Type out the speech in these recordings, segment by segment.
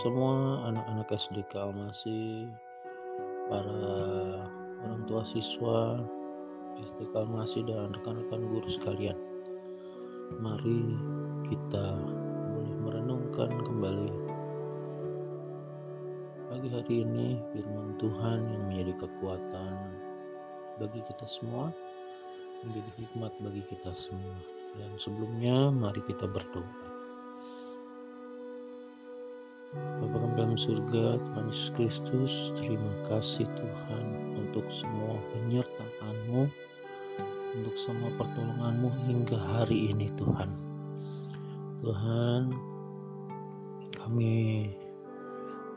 semua anak-anak SDK Almasih, para orang tua siswa SDK Almasih dan rekan-rekan guru sekalian. Mari kita boleh merenungkan kembali pagi hari ini firman Tuhan yang menjadi kekuatan bagi kita semua, menjadi hikmat bagi kita semua. Dan sebelumnya mari kita berdoa. Bapa kami dalam surga, Tuhan Yesus Kristus, terima kasih Tuhan untuk semua penyertaan-Mu, untuk semua pertolongan-Mu hingga hari ini Tuhan. Tuhan, kami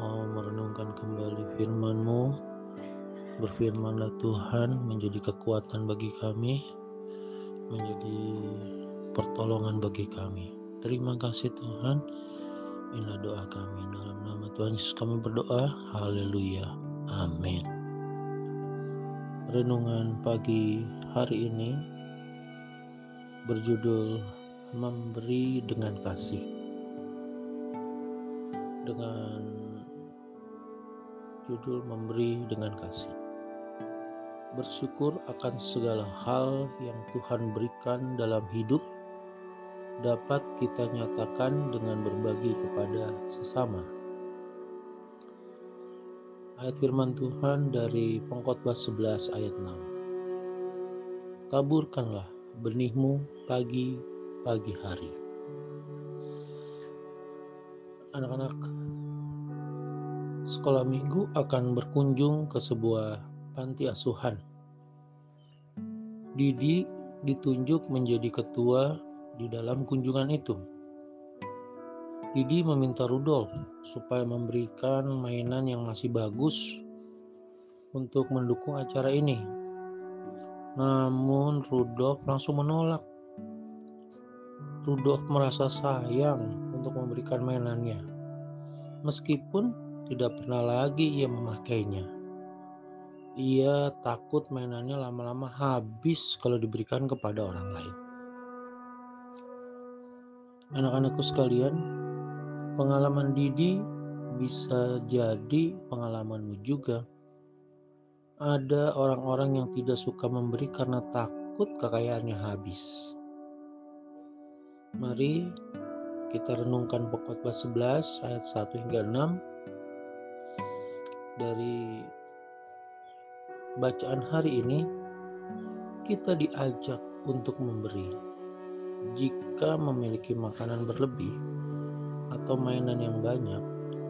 mau merenungkan kembali firman-Mu, berfirmanlah Tuhan menjadi kekuatan bagi kami, menjadi pertolongan bagi kami. Terima kasih Tuhan. Inilah doa kami dalam nama Tuhan Yesus kami berdoa. Haleluya. Amin. Renungan pagi hari ini berjudul Memberi dengan Kasih. Dengan judul Memberi dengan Kasih. Bersyukur akan segala hal yang Tuhan berikan dalam hidup dapat kita nyatakan dengan berbagi kepada sesama. Ayat firman Tuhan dari Pengkhotbah 11 ayat 6. Taburkanlah benihmu pagi pagi hari. Anak-anak sekolah minggu akan berkunjung ke sebuah panti asuhan. Didi ditunjuk menjadi ketua di dalam kunjungan itu. Didi meminta Rudolf supaya memberikan mainan yang masih bagus untuk mendukung acara ini. Namun Rudolf langsung menolak. Rudolf merasa sayang untuk memberikan mainannya, meskipun tidak pernah lagi ia memakainya. Ia takut mainannya lama-lama habis kalau diberikan kepada orang lain. Anak-anakku sekalian, pengalaman Didi bisa jadi pengalamanmu juga. Ada orang-orang yang tidak suka memberi karena takut kekayaannya habis. Mari kita renungkan pokok 11 ayat 1 hingga 6 dari bacaan hari ini kita diajak untuk memberi jika memiliki makanan berlebih atau mainan yang banyak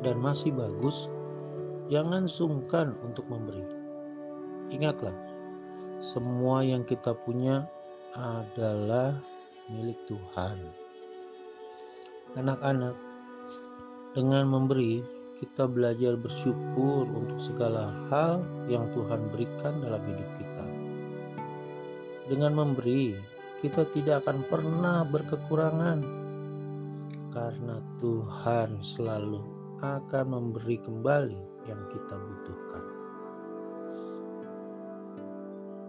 dan masih bagus, jangan sungkan untuk memberi. Ingatlah, semua yang kita punya adalah milik Tuhan. Anak-anak, dengan memberi, kita belajar bersyukur untuk segala hal yang Tuhan berikan dalam hidup kita. Dengan memberi, kita tidak akan pernah berkekurangan karena Tuhan selalu akan memberi kembali yang kita butuhkan.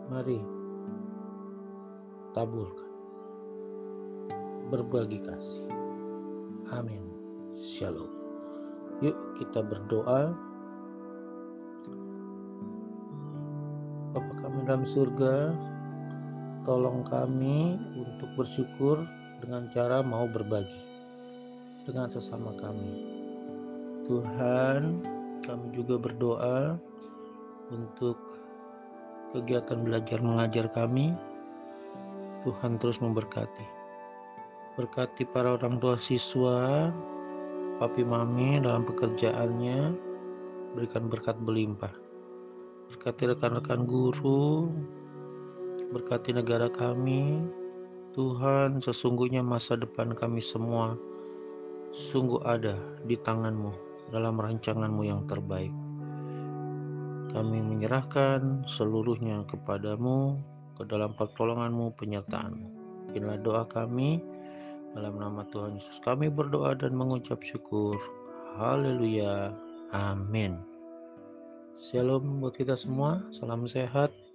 Mari taburkan, berbagi kasih. Amin. Shalom. Yuk kita berdoa. Bapak kami dalam surga, Tolong kami untuk bersyukur dengan cara mau berbagi dengan sesama kami. Tuhan, kami juga berdoa untuk kegiatan belajar mengajar kami. Tuhan terus memberkati. Berkati para orang tua siswa, papi mami dalam pekerjaannya, berikan berkat berlimpah. Berkati rekan-rekan guru, Berkati negara kami, Tuhan, sesungguhnya masa depan kami semua sungguh ada di tanganmu dalam rancanganmu yang terbaik. Kami menyerahkan seluruhnya kepadamu, ke dalam pertolonganmu, penyertaanmu. Inilah doa kami, dalam nama Tuhan Yesus kami berdoa dan mengucap syukur. Haleluya. Amin. Shalom buat kita semua. Salam sehat.